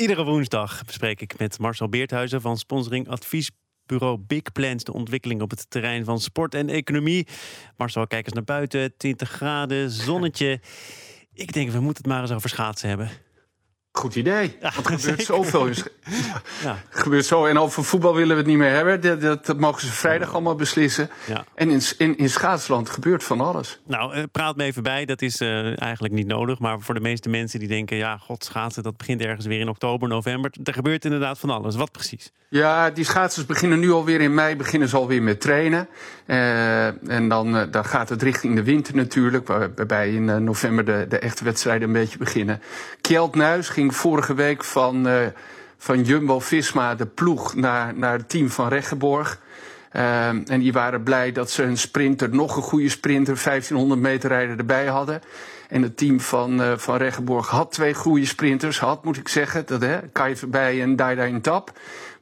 Iedere woensdag bespreek ik met Marcel Beerthuizen van sponsoring adviesbureau Big Plans de ontwikkeling op het terrein van sport en economie. Marcel, kijk eens naar buiten, 20 graden, zonnetje. Ik denk, we moeten het maar eens over schaatsen hebben. Goed idee. Ja, Want er gebeurt zoveel. ja. gebeurt zo. En over voetbal willen we het niet meer hebben. Dat, dat, dat mogen ze vrijdag allemaal beslissen. Ja. En in, in, in schaatsland gebeurt van alles. Nou, uh, praat me even bij. Dat is uh, eigenlijk niet nodig. Maar voor de meeste mensen die denken... ja, god, schaatsen, dat begint ergens weer in oktober, november. Er gebeurt inderdaad van alles. Wat precies? Ja, die schaatsers beginnen nu alweer in mei... beginnen ze alweer met trainen. Uh, en dan, dan gaat het richting de winter natuurlijk. Waarbij in november de, de echte wedstrijden een beetje beginnen. Kjeld Nuis ging vorige week van, uh, van Jumbo-Visma, de ploeg, naar, naar het team van Reggeborg. Uh, en die waren blij dat ze een sprinter, nog een goede sprinter, 1500 meter rijder erbij hadden. En het team van, uh, van Reggeborg had twee goede sprinters. Had, moet ik zeggen. Dat, hè, Kai Verbij en Daida in Tap.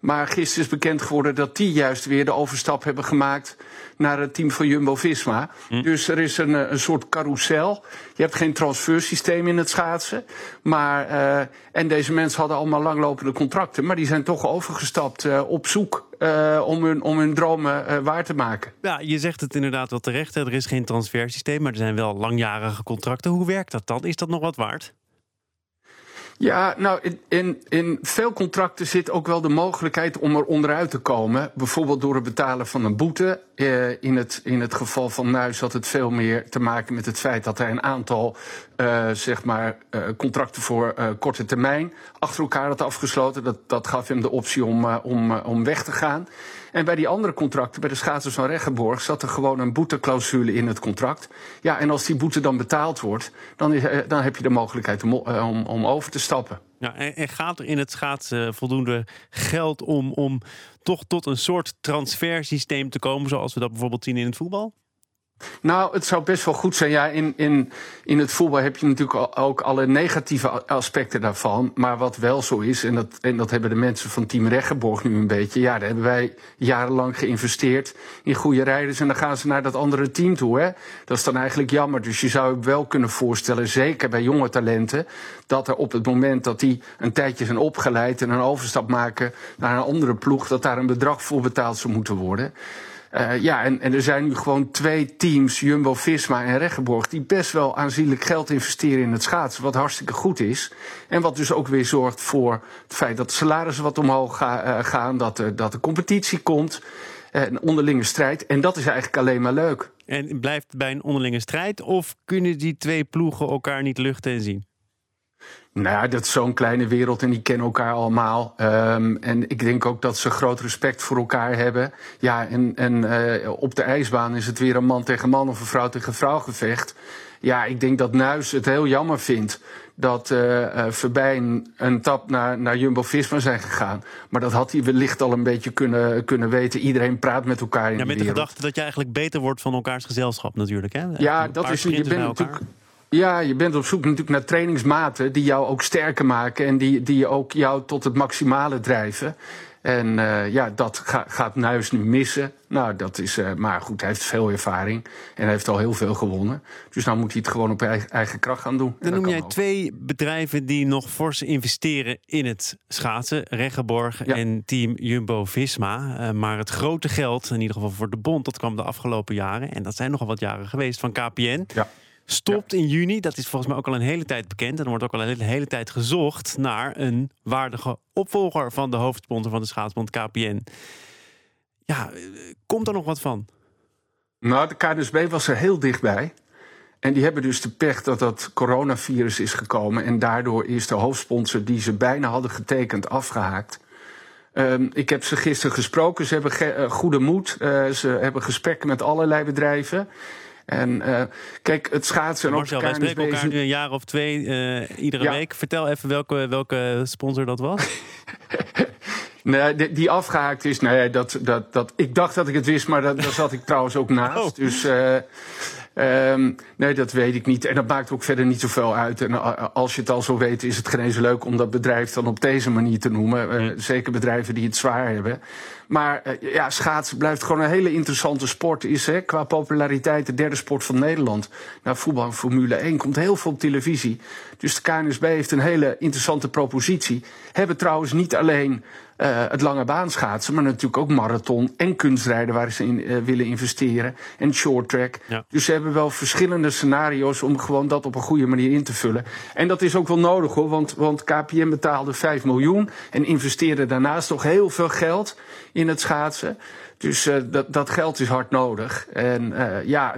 Maar gisteren is bekend geworden dat die juist weer de overstap hebben gemaakt naar het team van Jumbo-Visma. Hm. Dus er is een, eh, een soort carousel. Je hebt geen transfersysteem in het schaatsen. Maar, uh, en deze mensen hadden allemaal langlopende contracten. Maar die zijn toch overgestapt uh, op zoek uh, om, hun, om hun dromen waar te maken. Ja, je zegt het inderdaad wel terecht. Hè. Er is geen transfersysteem, maar er zijn wel langjarige contracten. Hoe werkt dat dan? Is dat nog wat waard? Ja, nou, in, in, veel contracten zit ook wel de mogelijkheid om er onderuit te komen. Bijvoorbeeld door het betalen van een boete. Eh, in, het, in het geval van Nuis had het veel meer te maken met het feit dat hij een aantal uh, zeg maar, uh, contracten voor korte termijn achter elkaar had afgesloten. Dat, dat gaf hem de optie om, om, om weg te gaan. En bij die andere contracten, bij de schaatsers van Reggenborg, zat er gewoon een boeteclausule in het contract. Ja, en als die boete dan betaald wordt, dan, is, dan heb je de mogelijkheid om, om, om over te stappen. Ja, en, gaat er in het schaatsen voldoende geld om, om toch tot een soort transfersysteem te komen, zoals we dat bijvoorbeeld zien in het voetbal? Nou, het zou best wel goed zijn. Ja, in, in, in het voetbal heb je natuurlijk ook alle negatieve aspecten daarvan. Maar wat wel zo is, en dat, en dat hebben de mensen van Team Reggenborg nu een beetje. Ja, daar hebben wij jarenlang geïnvesteerd in goede rijders. En dan gaan ze naar dat andere team toe. Hè? Dat is dan eigenlijk jammer. Dus je zou je wel kunnen voorstellen, zeker bij jonge talenten. dat er op het moment dat die een tijdje zijn opgeleid en een overstap maken naar een andere ploeg. dat daar een bedrag voor betaald zou moeten worden. Uh, ja, en, er zijn nu gewoon twee teams, Jumbo Visma en Reggeborg, die best wel aanzienlijk geld investeren in het schaatsen. Wat hartstikke goed is. En wat dus ook weer zorgt voor het feit dat de salarissen wat omhoog uh, gaan, dat, er, dat de competitie komt. Uh, een onderlinge strijd. En dat is eigenlijk alleen maar leuk. En blijft het bij een onderlinge strijd? Of kunnen die twee ploegen elkaar niet luchten en zien? Nou ja, dat is zo'n kleine wereld en die kennen elkaar allemaal. Um, en ik denk ook dat ze groot respect voor elkaar hebben. Ja, en, en uh, op de ijsbaan is het weer een man tegen man of een vrouw tegen vrouw gevecht. Ja, ik denk dat Nuis het heel jammer vindt dat uh, uh, Verbijn een tap naar, naar Jumbo-Visma zijn gegaan. Maar dat had hij wellicht al een beetje kunnen, kunnen weten. Iedereen praat met elkaar in ja, met de, de gedachte dat je eigenlijk beter wordt van elkaars gezelschap natuurlijk. Hè? Ja, dat is... Je bent natuurlijk ja, je bent op zoek natuurlijk naar trainingsmaten die jou ook sterker maken en die, die ook jou tot het maximale drijven. En uh, ja, dat ga, gaat Nuis nu missen. Nou, dat is. Uh, maar goed, hij heeft veel ervaring. En hij heeft al heel veel gewonnen. Dus nou moet hij het gewoon op eigen, eigen kracht gaan doen. Dan noem jij twee bedrijven die nog fors investeren in het schaatsen: Reggeborg ja. en team Jumbo Visma. Uh, maar het grote geld, in ieder geval voor de Bond, dat kwam de afgelopen jaren. En dat zijn nogal wat jaren geweest van KPN. Ja stopt in juni. Dat is volgens mij ook al een hele tijd bekend. En er wordt ook al een hele, tijd gezocht naar een waardige opvolger van de hoofdsponsor van de schaatsbond KPN. Ja, komt er nog wat van? Nou, de KNSB was er heel dichtbij. En die hebben dus de pech dat dat coronavirus is gekomen. En daardoor is de hoofdsponsor die ze bijna hadden getekend afgehaakt. Um, ik heb ze gisteren gesproken. Ze hebben uh, goede moed. Uh, ze hebben gesprekken met allerlei bedrijven. En uh, kijk, het schaatsen... Marcel, wij spreken elkaar nu een jaar of twee uh, iedere ja. week. Vertel even welke, welke sponsor dat was. nee, die, die, afgehaakt is, nee, dat, dat, dat, ik dacht dat ik het wist, maar daar zat ik trouwens ook naast. Oh. Dus... Uh, Um, nee, dat weet ik niet. En dat maakt ook verder niet zoveel uit. En uh, als je het al zo weet, is het geen eens leuk om dat bedrijf dan op deze manier te noemen. Uh, zeker bedrijven die het zwaar hebben. Maar uh, ja, schaatsen blijft gewoon een hele interessante sport. Is hè, qua populariteit de derde sport van Nederland. Nou, voetbal en Formule 1 komt heel veel op televisie. Dus de KNSB heeft een hele interessante propositie. Hebben trouwens niet alleen uh, het lange baan schaatsen, maar natuurlijk ook marathon en kunstrijden waar ze in uh, willen investeren. En short track. Ja. Dus ze hebben wel verschillende scenario's om gewoon dat op een goede manier in te vullen. En dat is ook wel nodig hoor, want, want KPM betaalde 5 miljoen en investeerde daarnaast nog heel veel geld in het schaatsen. Dus uh, dat, dat geld is hard nodig. En ja,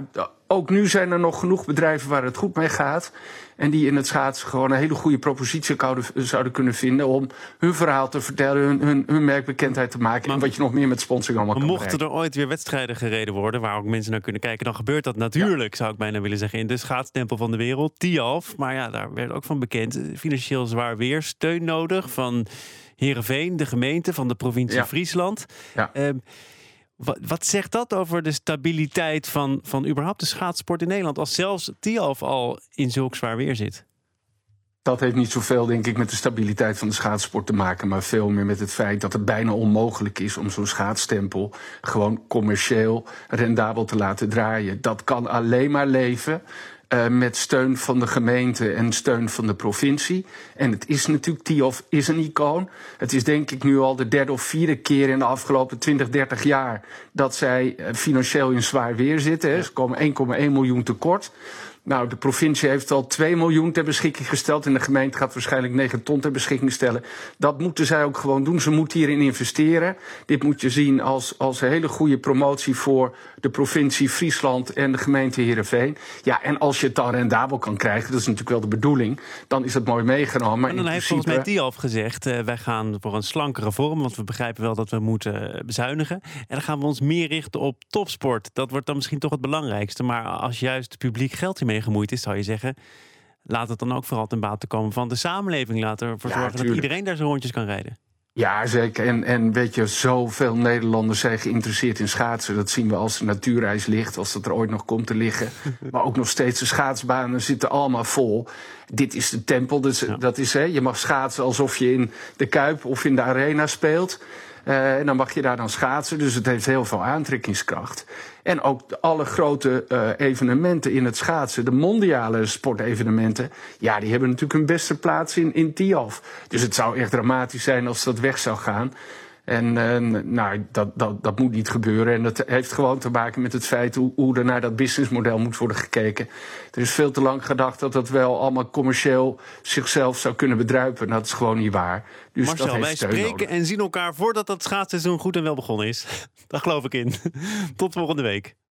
ook nu zijn er nog genoeg bedrijven waar het goed mee gaat. En die in het schaatsen gewoon een hele goede propositie zouden kunnen vinden. om hun verhaal te vertellen, hun, hun, hun merkbekendheid te maken. Maar, en wat je nog meer met sponsoring allemaal kan Mochten er ooit weer wedstrijden gereden worden. waar ook mensen naar kunnen kijken. dan gebeurt dat natuurlijk, ja. zou ik bijna willen zeggen. in de schaatstempel van de wereld, Tialf. Maar ja, daar werd ook van bekend. Financieel zwaar weer. Steun nodig van Heerenveen, de gemeente van de provincie ja. Friesland. Ja. Um, wat, wat, zegt dat over de stabiliteit van, van überhaupt de schaatsport in Nederland? Als zelfs Tialf al in zulk zwaar weer zit. Dat heeft niet zoveel, denk ik, met de stabiliteit van de schaatsport te maken. Maar veel meer met het feit dat het bijna onmogelijk is om zo'n schaatsstempel gewoon commercieel rendabel te laten draaien. Dat kan alleen maar leven uh, met steun van de gemeente en steun van de provincie. En het is natuurlijk, Tiof is een icoon. Het is denk ik nu al de derde of vierde keer in de afgelopen 20, 30 jaar dat zij uh, financieel in zwaar weer zitten. Ze komen 1,1 miljoen tekort. Nou, de provincie heeft al 2 miljoen ter beschikking gesteld. En de gemeente gaat waarschijnlijk 9 ton ter beschikking stellen. Dat moeten zij ook gewoon doen. Ze moeten hierin investeren. Dit moet je zien als, als een hele goede promotie voor de provincie Friesland en de gemeente Heerenveen. Ja, en als je het dan rendabel kan krijgen, dat is natuurlijk wel de bedoeling, dan is dat mooi meegenomen. Maar en dan heeft volgens mij Tialf gezegd, uh, wij gaan voor een slankere vorm, want we begrijpen wel dat we moeten bezuinigen. En dan gaan we ons meer richten op topsport. Dat wordt dan misschien toch het belangrijkste. Maar als juist publiek geld hiermee gemoeid is, zou je zeggen. Laat het dan ook vooral ten bate komen van de samenleving. Laten ervoor ja, zorgen dat iedereen daar zijn rondjes kan rijden. Ja, zeker. En, en weet je, zoveel Nederlanders zijn geïnteresseerd in schaatsen. Dat zien we als de natuurreis ligt, als dat er ooit nog komt te liggen. maar ook nog steeds de schaatsbanen zitten allemaal vol. Dit is de tempel. Dus, ja. dat is, hè, je mag schaatsen alsof je in de Kuip of in de arena speelt. Uh, en dan mag je daar dan schaatsen. Dus het heeft heel veel aantrekkingskracht. En ook alle grote uh, evenementen in het schaatsen, de mondiale sportevenementen, ja, die hebben natuurlijk een beste plaats in, in Tialf. Dus het zou echt dramatisch zijn als dat weg zou gaan. En uh, nou, dat, dat, dat moet niet gebeuren. En dat heeft gewoon te maken met het feit hoe, hoe er naar dat businessmodel moet worden gekeken. Er is veel te lang gedacht dat dat wel allemaal commercieel zichzelf zou kunnen bedruipen. Dat is gewoon niet waar. Dus Marcel, dat wij spreken nodig. en zien elkaar voordat dat schaatsseizoen goed en wel begonnen is. Daar geloof ik in. Tot volgende week.